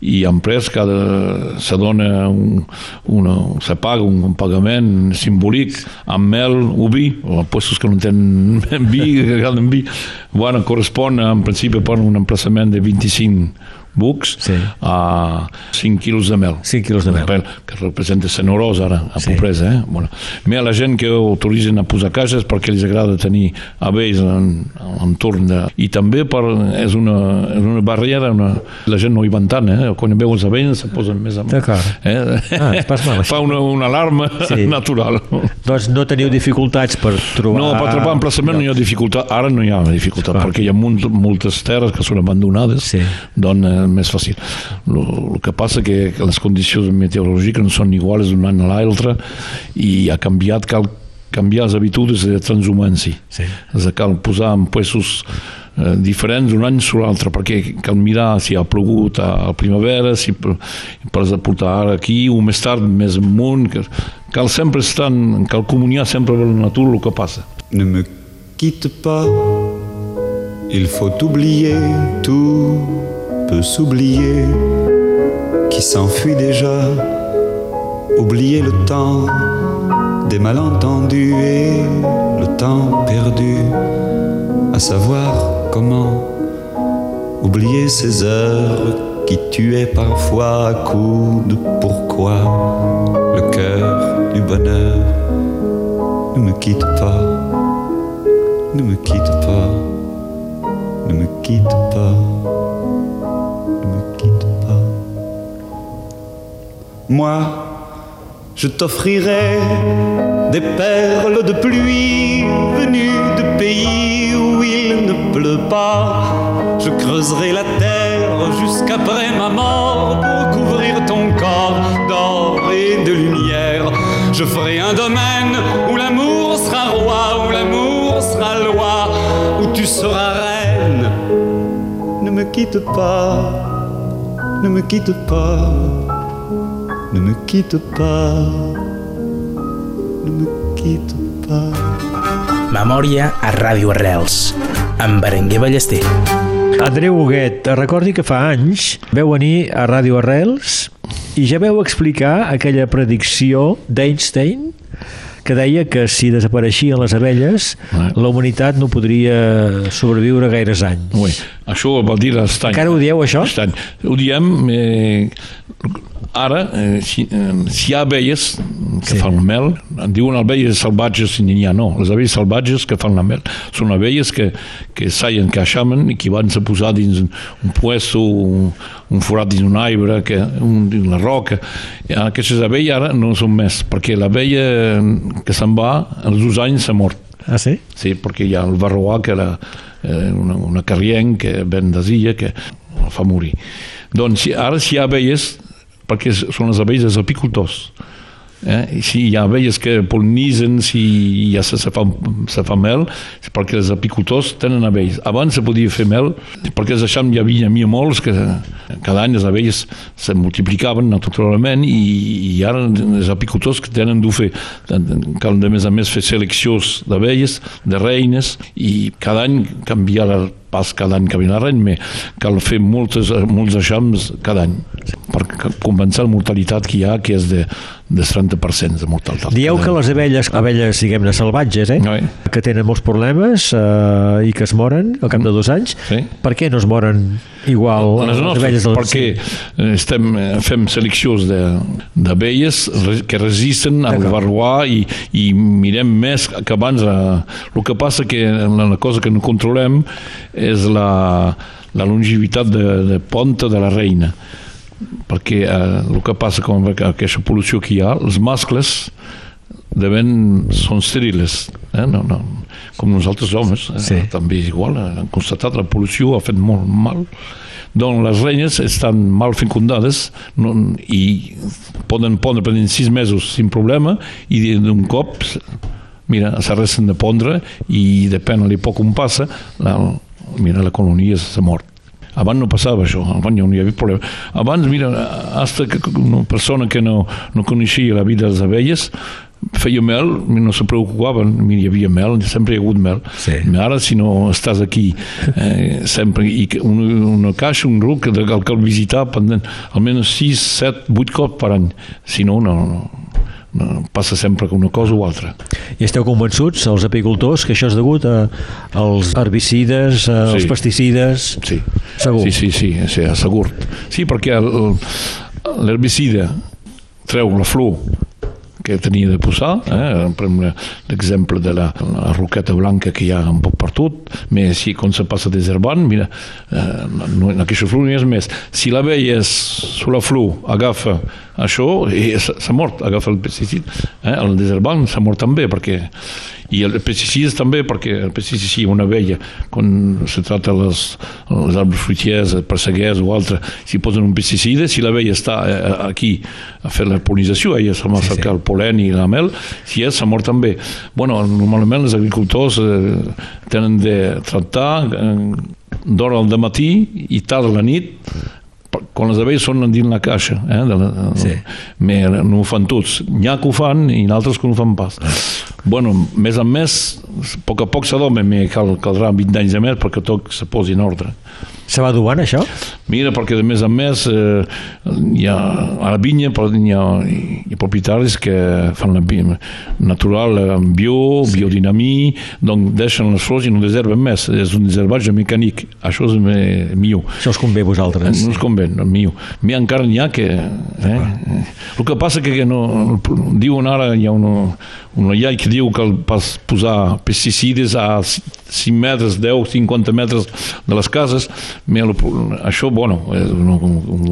i en pres cada, se dona un, una, se paga un, un pagament simbòlic amb mel o vi, o puestos que no tenen [laughs] vi, que calen vi, bueno, correspon en principi per un emplaçament de 25 bucs Sí. a 5 quilos de mel. 5 quilos de mel. Que representa senorós ara, a Sí. sí. pobresa. Eh? Bueno. Més la gent que autoritzen a posar cases perquè els agrada tenir abells en, en entorn de... I també per, és, una, és una barrera, una, la gent no hi van tant, eh? quan veu els abells se posen més. D'acord. Eh? Ah, mal. [laughs] Fa una, una alarma Sí. sí. [laughs] natural. Doncs no teniu dificultats per trobar... No, per trobar emplaçament no hi ha dificultat. Ara no hi ha dificultat, Clar. perquè hi ha molt, moltes terres que són abandonades, Sí. doncs és més fàcil. El que passa que, les condicions meteorològiques no són iguals d'un any a l'altre i ha canviat, cal canviar les habitudes de transhumància. Sí. És a cal posar en puestos eh, diferents un any sobre l'altre perquè cal mirar si ha plogut a, primavera si per, portar ara aquí o més tard més amunt que, cal sempre estar en, cal comunicar sempre amb la natura el que passa Ne me quitte pas, il faut oublier, tout peut s'oublier, qui s'enfuit déjà, oublier le temps des malentendus et le temps perdu, à savoir comment oublier ces heures qui tuaient parfois à coups de pourquoi. Le cœur du bonheur ne me quitte pas. Ne me quitte pas, ne me quitte pas, Moi, je t'offrirai des perles de pluie venues de pays où il ne pleut pas. Je creuserai la terre jusqu'après ma mort pour couvrir ton corps d'or et de lumière. Je ferai un domaine où l'amour sera roi, où l'amour sera loi, où tu seras reine. Ne me quitte pas, ne me quitte pas, ne me quitte pas, ne me quitte pas. Memòria a Ràdio Arrels, amb Berenguer Ballester. Andreu Huguet, recordi que fa anys veu venir a Ràdio Arrels i ja veu explicar aquella predicció d'Einstein que deia que si desapareixien les abelles Ah. la humanitat no podria sobreviure gaires anys. Ui, això ho va dir l'estany. Encara ho dieu, això? Estany. Ho diem... Eh, ara, eh, si, eh, si hi ha abelles que Sí. fan mel, en diuen abelles salvatges i n'hi ha no. Les abelles salvatges que fan la mel són abelles que, que saien, que aixamen i que van se posar dins un puesto, un, un forat dins un arbre, que, un, dins la roca. I aquestes abelles ara no són més, perquè l'abella que se'n va, als dos anys s'ha mort. Ah, sí? Sí, perquè hi ha el barroà, que era eh, una, una carrienc que ven d'Asia, que el fa morir. Doncs ara si hi ha abelles, perquè són les abelles dels apicultors, eh? I si hi ha abelles que polinitzen, si ja se, se, fa, se fa mel, perquè els apicultors tenen abelles. Abans se podia fer mel, perquè els deixam hi havia, hi molts que cada any les abelles se multiplicaven naturalment i, i ara els apicultors que tenen d'ho fer. Cal, a més a més, fer seleccions d'abelles, de reines, i cada any canviar el pas cada any que ve la reina, cal fer moltes, molts eixams cada any per compensar la mortalitat que hi ha, que és de, de 30% de mortalitat. Dieu que les abelles, abelles diguem-ne salvatges, eh? Oi. que tenen molts problemes eh, i que es moren al cap de dos anys, Sí. per què no es moren igual les les abelles del perquè eh, estem, eh, fem seleccions de- d'abelles que resisten al barroà i, i mirem més que abans eh, el que passa que la cosa que no controlem és la, la longevitat de, de ponta de la reina perquè eh, el que passa amb aquesta pol·lució que hi ha els mascles devent, són estèrils eh? no, no, com nosaltres homes eh? Sí. també és igual eh, han constatat la pol·lució ha fet molt mal doncs les reines estan mal fecundades no, i poden pondre per sis mesos sin problema i d'un cop mira, s'arresten de pondre i depèn de poc on passa la, mira, la colonia s'ha mort abans no passava això, abans no hi havia problema. Abans, mira, hasta que una persona que no, no coneixia la vida de les abelles feia mel, no se preocupaven, mira, hi havia mel, sempre hi ha hagut mel. Sí. Ara, si no estàs aquí eh, sempre, i una, una caixa, un ruc, que cal, visitar pendent, almenys 6, 7, 8 cops per any. Si no, no, No, passa sempre una cosa o altra. I esteu convençuts, els apicultors, que això és degut a, als herbicides, als Sí. pesticides? Sí. Segur. Sí, sí, sí, sí segur. Sí, perquè l'herbicida treu la flor que tenia de posar, eh? prenc l'exemple de la, la roqueta blanca que hi ha un poc per tot, però si quan se passa desherbant, mira, eh, no, en aquesta flor no és més. Si l'abella és sur la flor agafa això, i s'ha mort, agafa el pesticid, eh? el desherbant s'ha mort també, perquè i el pesticidi també perquè el pesticidi sí, una abella quan se tracta les, les arbres fruitiers, perseguers o altre si posen un pesticida, si l'abella està eh, aquí a fer la polinització ella se va Sí, cercar sí. el polen i la mel si és, s'ha mort també bueno, normalment els agricultors eh, tenen de tractar eh, d'hora al matí i tard a la nit quan les abelles són dins la caixa eh, de la, Sí. me, no ho fan tots n'hi ha que ho fan i altres que no ho fan pas bueno, més a més a poc a poc s'adoma me cal, caldrà 20 anys de més perquè tot se posi en ordre Se va duant, això? Mira, perquè de més a més eh, hi ha, a la vinya però hi ha, hi ha propietaris que fan la vinya natural amb bio, sí. biodinamí, doncs deixen les flors i no deserven més. És un deservatge mecànic. Això és me- millor. Això us convé a vosaltres. No es convé, no, millor. Mi encara n'hi ha que... Eh? El que passa que no, diuen ara, hi ha una, una llei que diu que pas posar pesticides a 5 metres, 10, 50 metres de les cases, me, això, bueno, és una,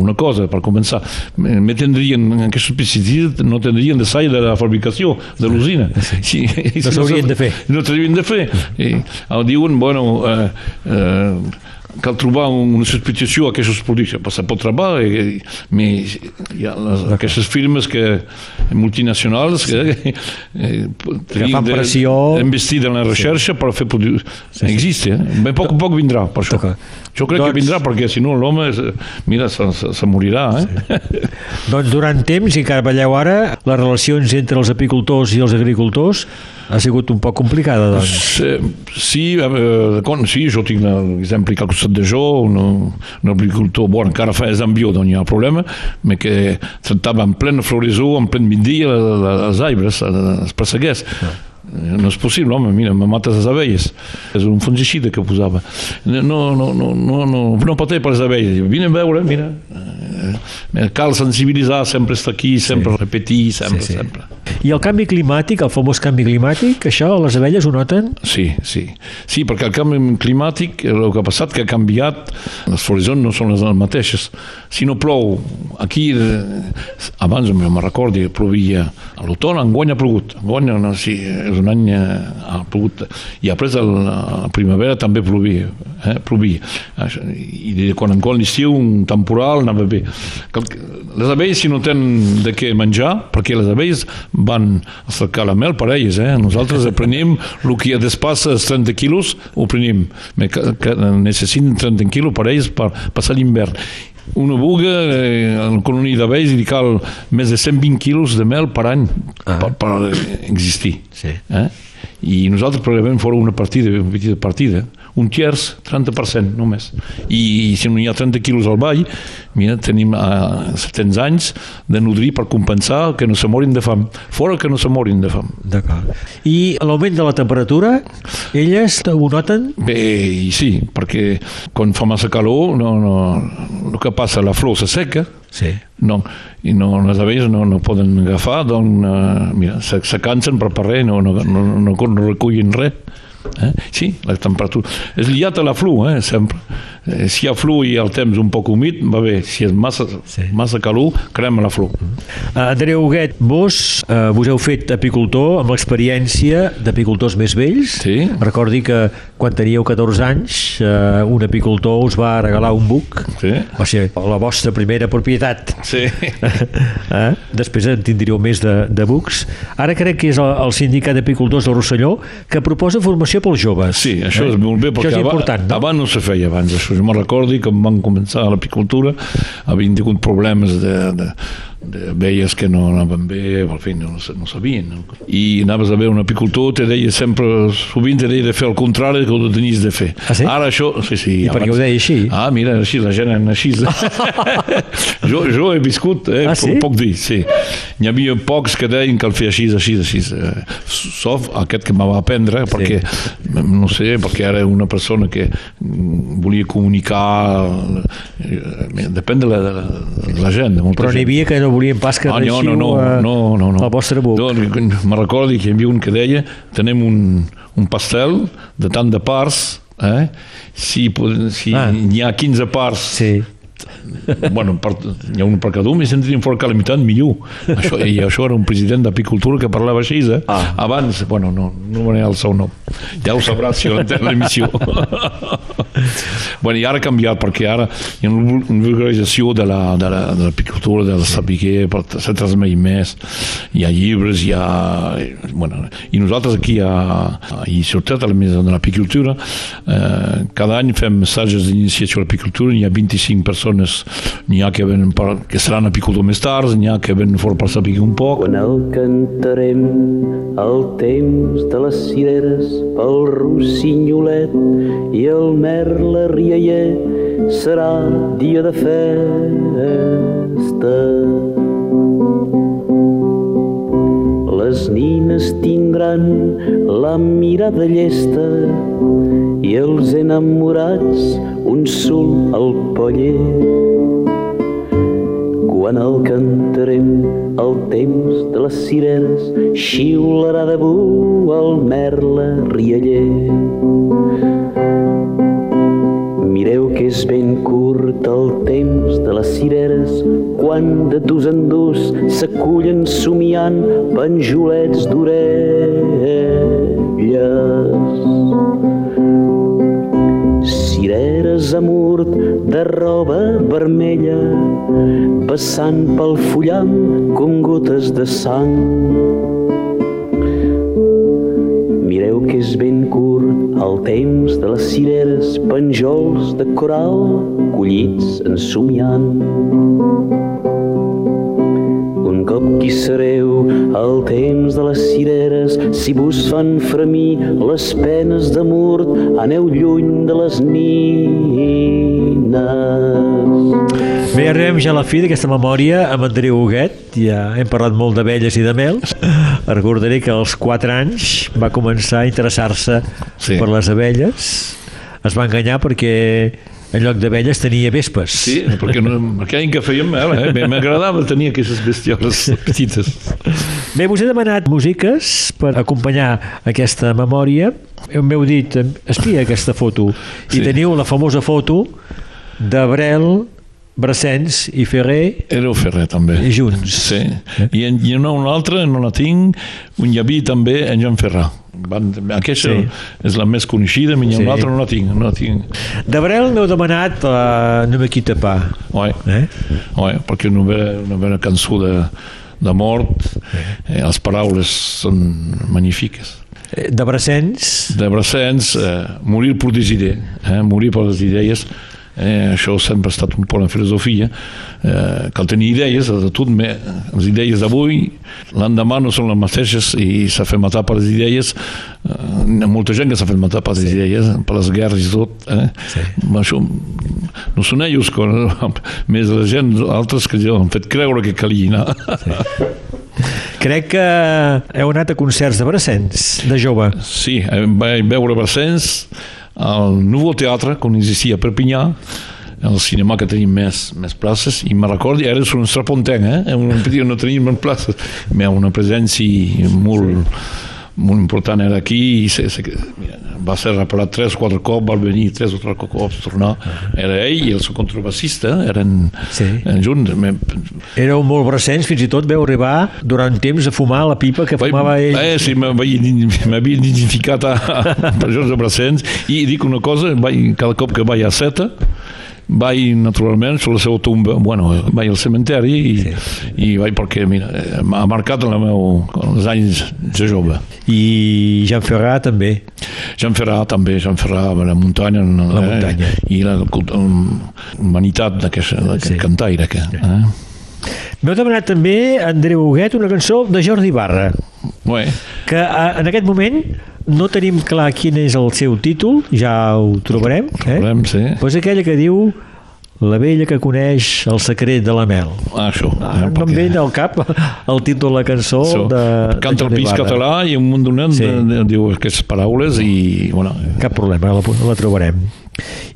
una cosa per començar. Me, tindrien, aquests pesticides no tindrien de sair de la fabricació, de l'usina. [laughs] Sí. No s'haurien de fer. No s'haurien de fer. I, el diuen, bueno, eh, eh, cal trobar una substitució a aquests productes se pot trobar i, i, hi ha les, aquestes firmes que multinacionals que, eh, tenien fan de- pressió. investir en la recerca per fer productes sí, existe, eh? ben poc a poc vindrà per això. Jo crec Doncs- que vindrà perquè si no l'home eh, mira, se, se, se morirà eh? Doncs durant temps, i encara veieu ara, les relacions entre els apicultors i els agricultors ha sigut un poc complicada, doncs. Sí, sí, eh, con, sí, jo tinc l'exemple que al costat de jo, un, un agricultor, bon, encara fa és en bio, doncs hi ha problema, però que tractava en plena florisó, en plen migdia, les arbres, els perseguers. No és possible, home, mira, me mates les abelles. És un fungicida que posava. No, no, no, no, no, no pot per les abelles. Vine a veure, mira. Eh, cal sensibilitzar, sempre estar aquí, sempre sí. repetir, sempre, Sí, sí. sempre. I el canvi climàtic, el famós canvi climàtic, això les abelles ho noten? Sí, sí. Sí, perquè el canvi climàtic, el que ha passat, que ha canviat, les florisons no són les mateixes. Si no plou, aquí, abans me'n recordo, plovia a l'automn, enguany ha plogut. Enguany, no, sí, és un any eh, ha plogut. I després a la primavera també plovia. Eh, plovia. I de quan en quan l'estiu, un temporal, anava bé. Les abelles, si no tenen de què menjar, perquè les abelles van a cercar la mel per elles, eh? Nosaltres aprenem el que despassa els 30 quilos, ho prenem. Me- Que, que necessiten 30 quilos per ells per passar l'hivern. Una buga, eh, en la colonia d'abelles, li cal més de 120 quilos de mel per any Ah. per, per existir. Sí. Eh? I nosaltres preveiem fora una partida, una petita partida, un terç, 30% només. I, si no hi ha 30 quilos al ball, mira, tenim a 70 anys de nodrir per compensar que no se morin de fam. Fora que no se morin de fam. D'acord. I l'augment de la temperatura, elles ho noten? Bé, i sí, perquè quan fa massa calor, no, no, el que passa, la flor se seca, Sí. no, i no, les abelles no, no poden agafar, doncs, uh, mira, se, se cansen per res, no, no, no, no, no recullen res. Eh? Sí, la temperatura. És liat a la flu, eh, sempre. Eh, si hi ha flu i el temps un poc humit, va bé. Si és massa, Sí. massa calor, crema la flu. Uh, Andreu Huguet, vos, uh, vos heu fet apicultor amb l'experiència d'apicultors més vells. Sí. Recordi que quan teníeu 14 anys uh, un apicultor us va regalar un buc. Sí. Va ser la vostra primera propietat. Sí. [laughs] Eh? Després en tindríeu més de, de bucs. Ara crec que és el, el sindicat d'apicultors de Rosselló que proposa formació pels joves. Sí, això és molt bé, Això perquè és aba- important, no? abans no se feia abans, això. Jo me'n recordo que quan van començar l'apicultura havien tingut problemes de, de veies que no anaven bé, al fi no, no sabien. No? I anaves a veure un apicultor, te deia sempre, sovint te deia de fer el contrari que ho tenies de fer. Ah, sí? Ara això, sí, sí. I per què ho deia així? Ah, mira, així, la gent era així. [laughs] jo, jo he viscut, eh, Ah, sí? puc dir, sí. N'hi havia pocs que deien que el feia així, així, així. Eh, Sof aquest que me va aprendre, perquè, no sé, perquè era una persona que volia comunicar, eh, depèn de la, de la, de la gent. De molta Però n'hi havia que no volien pas que Ah, no, no, no, a- no, no, no. al vostre buc. No, me recordo que hi havia un que deia tenem un, un pastel de tant de parts, eh? si, si Ah. n'hi ha 15 parts, Sí. bueno, per, hi ha un per cada un, i sentirien fora que la meitat millor. Això, I això era un president d'apicultura que parlava així, eh? Ah. Abans, bueno, no, no me el seu nom. Ja ho sabràs si l'entén l'emissió. [laughs] [laughs] bueno, i ara ha canviat, perquè ara hi ha una vulgarització de la- de la- de l'apicultura, de, la sapiguer, per se transmet més. Hi ha llibres, hi ha... Bueno, I nosaltres aquí, a, i sobretot a la mesa de l'apicultura, eh, cada any fem missatges d'iniciació a l'apicultura, hi ha 25 persones, n'hi ha que, venen per, que seran apicultors més tard, n'hi ha que venen fora per saber un poc, Quan el cantarem el temps de les cireres pel rossinyolet i el merle rialler serà dia de festa. Les nines tindran la mirada llesta i els enamorats un sul al poller. Quan el cantarem el temps de les cireres xiularà de bu el merle rialler. Mireu que és ben curt el temps de les cireres quan de dus en dus s'acullen somiant penjolets d'orelles. Cireres amurt de roba vermella passant pel fullam com gotes de sang. Mireu que és ben curt el temps de les cireres, penjols de coral collits en somiant. Un cop qui sereu el temps de les cireres, si vos fan fremir les penes d'amor, aneu lluny de les nines. Bé, arribem ja a la fi d'aquesta memòria amb Andreu Huguet. Ja hem parlat molt d'abelles i de mels. Recordaré que als 4 anys va començar a interessar-se Sí. per les abelles. Es va enganyar perquè en lloc d'abelles tenia vespes. Sí, perquè, no, perquè que fèiem eh? M'agradava tenir aquestes bestioles petites. Bé, us he demanat músiques per acompanyar aquesta memòria. M'heu dit, espia aquesta foto. I Sí. teniu la famosa foto d'Abrel, Brassens i Ferrer Era Ferrer, també. junts. Sí. I, en, i en una altra, no la tinc, hi havia també en Joan Ferrà. Van, aquesta Sí. és la més coneixida, i Sí. una altra no la tinc. No la tinc. D'Abrel m'heu demanat la No me quita pa. Oi, Eh? oi, perquè una vera, una vera cançó de, de mort, eh, les paraules són magnífiques. Eh, De Brassens, De Brassens, eh, morir per decidir, eh, morir per les idees, eh, això sempre ha estat un poc la filosofia, eh, cal tenir idees, de tot, les idees d'avui, l'endemà no són les mateixes i s'ha fet matar per les idees, eh, hi ha molta gent que s'ha fet matar per les idees, per les guerres i tot, eh? Sí. això no són ells, com, [laughs] més la gent, altres que ja han fet creure que calia anar. crec que heu anat a concerts de Brassens, de jove. Sí, eh, vaig veure Brassens al Nouveau Teatre, quan existia a Perpinyà, el cinema que tenim més, més places, i me recordo, era un strapontenc, eh? Petit, no teníem més places. Hi ha una presència molt, molt important era aquí, i se, se, mira, va ser reparat tres o quatre cops, va venir tres o quatre cops, tornar. Era ell i el seu contrabassista, eren, Sí. eren junts. Éreu molt Brassens, fins i tot veu arribar durant temps a fumar la pipa que fumava ell. Eh, sí, m'havia identificat a, [laughs] a presons de Brassens i dic una cosa, vaig, cada cop que vaig a Seta vaig naturalment a la seva tomba bueno, vaig al cementeri i, sí. i vaig perquè mira, eh, m'ha marcat en el meu, els anys de jove I Jean Ferrà també. Jean Ferrà també, Jean Ferrà a la muntanya, La eh, muntanya. i la um, humanitat d'aquest Sí. cantaire que, eh? M'heu demanat també, Andreu Huguet, una cançó de Jordi Barra, Ouais. que eh, en aquest moment no tenim clar quin és el seu títol, ja ho trobarem. Eh? Trobarem, sí. Però és aquella que diu La vella que coneix el secret de la mel. Ah, això. Ah, eh, no em perquè- ve al cap el títol de la cançó Això. de, Canta el pis català i un munt donat Sí. sí. diu aquestes paraules i... Bueno, Cap problema, la, la trobarem.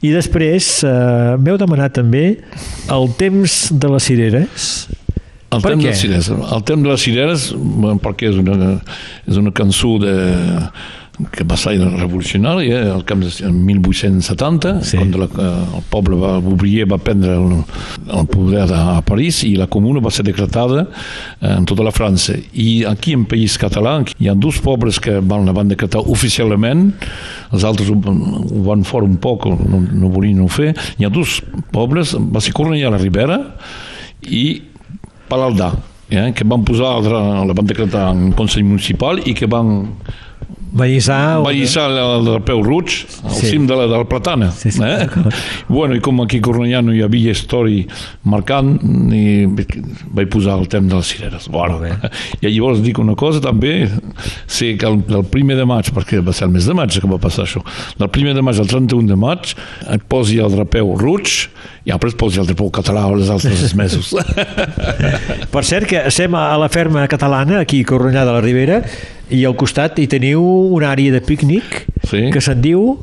I després eh, m'heu demanat també el temps de les cireres. El Per temps què? de les cireres. El temps de les bueno, perquè és una, és una cançó de, que va ser revolucionària, el camp de en 1870, Sí. quan la, eh, el poble va, Bobrier va prendre el, el poder a, a París i la comuna va ser decretada eh, en tota la França. I aquí en País Català hi ha dos pobles que van, la van decretar oficialment, els altres ho, ho van fora un poc, no, no volien ho fer. Hi ha dos pobles, va ser Cornellà a la Ribera i Palaldà, eh, que van posar, la van decretar en Consell Municipal i que van Vallissar... va lliçar el, el peu Ruig al Sí. cim de la, de la Platana. Sí, sí, eh? [laughs] Bueno, i com aquí a Cornellà no hi havia història marcant, i vaig posar el temps de les cireres. Bueno, [laughs] I llavors dic una cosa també, sé que el, el primer de maig, perquè va ser el mes de maig que va passar això, del primer de maig al 31 de maig et posi el drapeu Ruig i després posi el drapeu català els altres [laughs] mesos. Per cert, que estem a la ferma catalana, aquí a Cornellà de la Ribera, i al costat hi teniu una àrea de pícnic Sí. que se'n diu...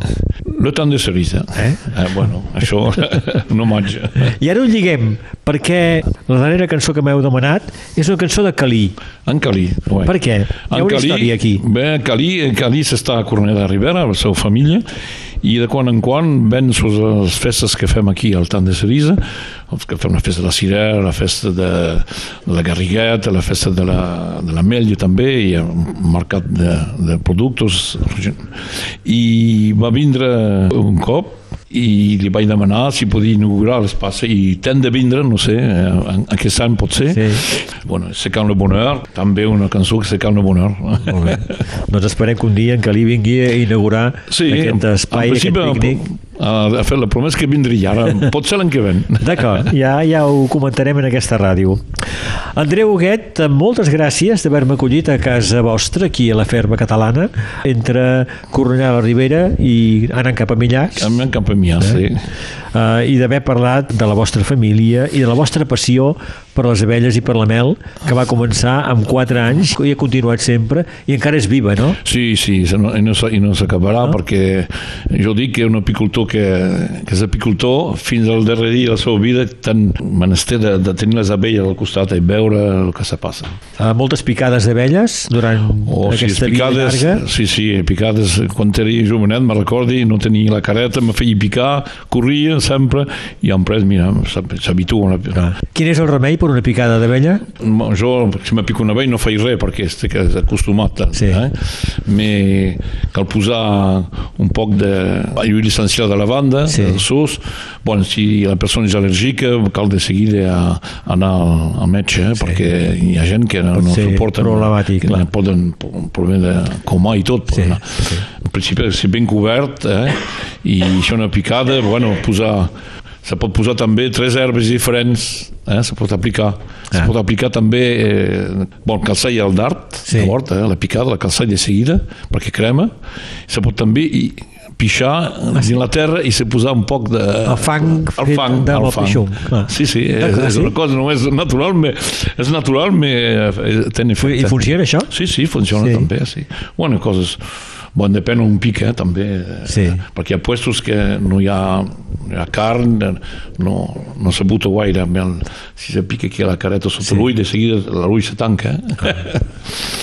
Le temps de cerisa. Eh? Eh, bueno, això [laughs] no maig. I ara ho lliguem, perquè la darrera cançó que m'heu demanat és una cançó de Calí. En Calí. Ouais. Per què? Hi ha una història aquí. Bé, Calí, Calí s'està a Cornellà de Ribera, amb la seva família, i de quan en quan ven sus les festes que fem aquí al Tant de Cerisa, els que fem la festa de la cirera, la festa de, de la garrigueta, la festa de la, de l'ametlla també, i un mercat de, de productes. I va vindre un cop i li vaig demanar si podia inaugurar l'espai i ten de vindre, no sé, eh, aquest any pot ser. Sí. Bueno, Se calme le bonheur, també una cançó que se calme le bonheur. Molt bé. doncs esperem que un dia en Calí vingui a inaugurar Sí, aquest espai, en aquest principi, pícnic. Ha, fet la promesa que vindria ara, pot ser l'any que ven. [laughs] D'acord, ja, ja ho comentarem en aquesta ràdio. Andreu Huguet, moltes gràcies d'haver-me acollit a casa vostra, aquí a la ferma catalana, entre Cornellà de la Ribera i anant cap a Millars. A mi cap a mi, sí. Uh, i d'haver parlat de la vostra família i de la vostra passió per les abelles i per la mel, que va començar amb 4 anys i ha continuat sempre i encara és viva, no? Sí, sí, i no, i no, s'acabarà no? perquè jo dic que un apicultor que, que és apicultor fins al darrer dia de la seva vida tan menester de, de tenir les abelles al costat i veure el que se passa. Uh, moltes picades d'abelles durant O si aquesta vida picades, llarga. sí, sí, picades, quan era jovenet, me recordi, no tenia la careta, me feia picar, corria sempre, i han pres, mira, s'habituen. Ah. Quin és el remei per una picada d'abella? Jo, si me pico una vell, no faig res, perquè estic acostumat. Sí. Eh? Me cal posar un poc de aigua essencial de lavanda, Sí. sí. sus. Bueno, si la persona és al·lèrgica, cal de seguida a, anar al, al metge, eh? perquè hi ha gent que no, Pot no ser suporta problemàtic, clar. poden un problema de coma i tot. Sí, Sí, sí. En principi, si ben cobert, eh? i això una picada, bueno, posar se pot posar també tres herbes diferents, eh? se pot aplicar. Se Ah. pot aplicar també eh, bon, calçar i el dart, Sí. sí. mort, eh? la picada, la de seguida, perquè crema. Se pot també i, pixar ah, sí. dins la terra i se posar un poc de... El fang el fet fang, amb el fang. pixum, clar. Sí, sí, és, D'acord, és sí? una cosa, no és natural, me, és natural, me, eh, ten efecte. I funciona això? Sí, sí, funciona sí. també, sí. Bueno, coses... Bon, depèn un pic, eh, també. eh, Sí. Perquè hi ha puestos que no hi ha, hi ha carn, eh, no, no se buta El, si se pica aquí a la careta sota Sí. sí. l'ull, de seguida l'ull se tanca. Eh?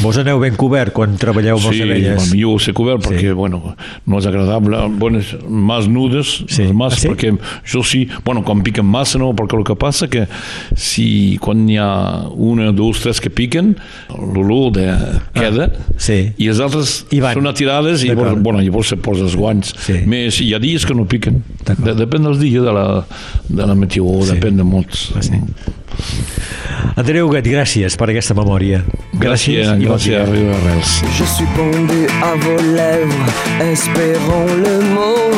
Vos aneu ben cobert quan treballeu amb les Sí, abelles? millor ser cobert perquè, Sí. bueno, no és agradable. Bones, más nudes, Sí. les más, Ah, sí? perquè jo sí, bueno, quan piquen massa no, perquè el que passa que si quan hi ha una, dos, tres que piquen, l'olor de queda, sí. i els altres I van. són atirades i llavors, bueno, llavors se posa els guants. Sí. Més, hi ha dies que no piquen. De, depèn dels dies de la, de la meteor, Sí. depèn de molts. Ah, sí. Andreu Huguet, gràcies per aquesta memòria. Gràcies, gràcies. Riu Arrels. Je suis pendu à vos lèvres, espérons le mot,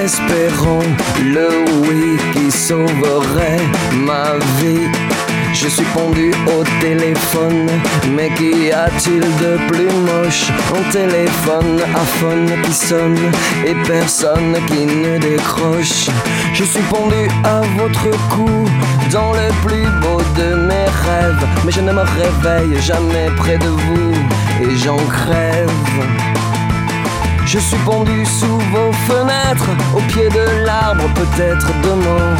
espérons le oui qui sauverait ma vie. Je suis pendu au téléphone, mais qu'y a-t-il de plus moche Un téléphone? À phone qui sonne et personne qui ne décroche. Je suis pendu à votre cou dans le plus beau de mes rêves, mais je ne me réveille jamais près de vous et j'en crève. Je suis pendu sous vos fenêtres, au pied de l'arbre, peut-être demain.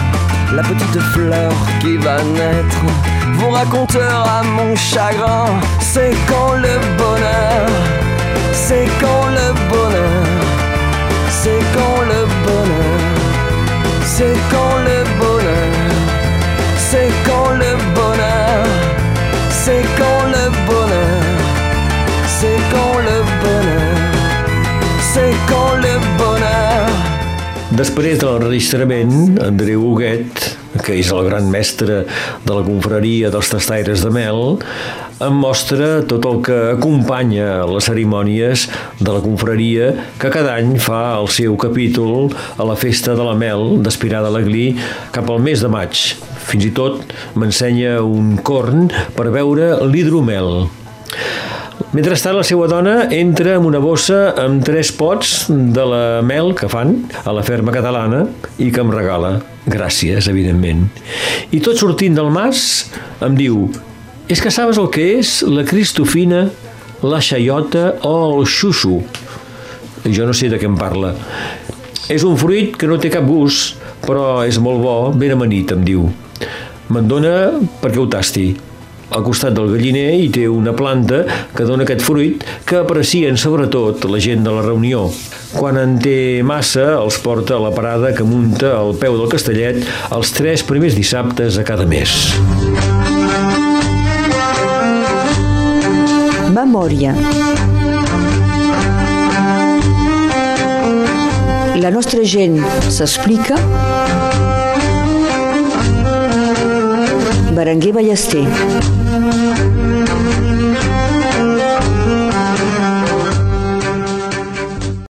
La petite fleur qui va naître vous racontera mon chagrin. C'est quand le bonheur, c'est quand le bonheur, c'est quand le bonheur, c'est quand le bonheur, c'est quand le bonheur, c'est quand Després de l'enregistrament, Andreu Huguet, que és el gran mestre de la confraria dels tastaires de mel, em mostra tot el que acompanya les cerimònies de la confraria que cada any fa el seu capítol a la festa de la mel d'Espirada Alegrí cap al mes de maig. Fins i tot m'ensenya un corn per veure l'hidromel. Mentrestant, la seva dona entra amb una bossa amb tres pots de la mel que fan a la ferma catalana i que em regala. Gràcies, evidentment. I tot sortint del mas em diu és que sabes el que és la cristofina, la xaiota o el xuxu? Jo no sé de què em parla. És un fruit que no té cap gust, però és molt bo, ben amanit, em diu. Me'n dona perquè ho tasti. Al costat del galliner hi té una planta que dona aquest fruit que aprecien sobretot la gent de la reunió. Quan en té massa, els porta a la parada que munta al peu del castellet els tres primers dissabtes a cada mes. Memòria. La nostra gent s'explica. Berenguer Ballester.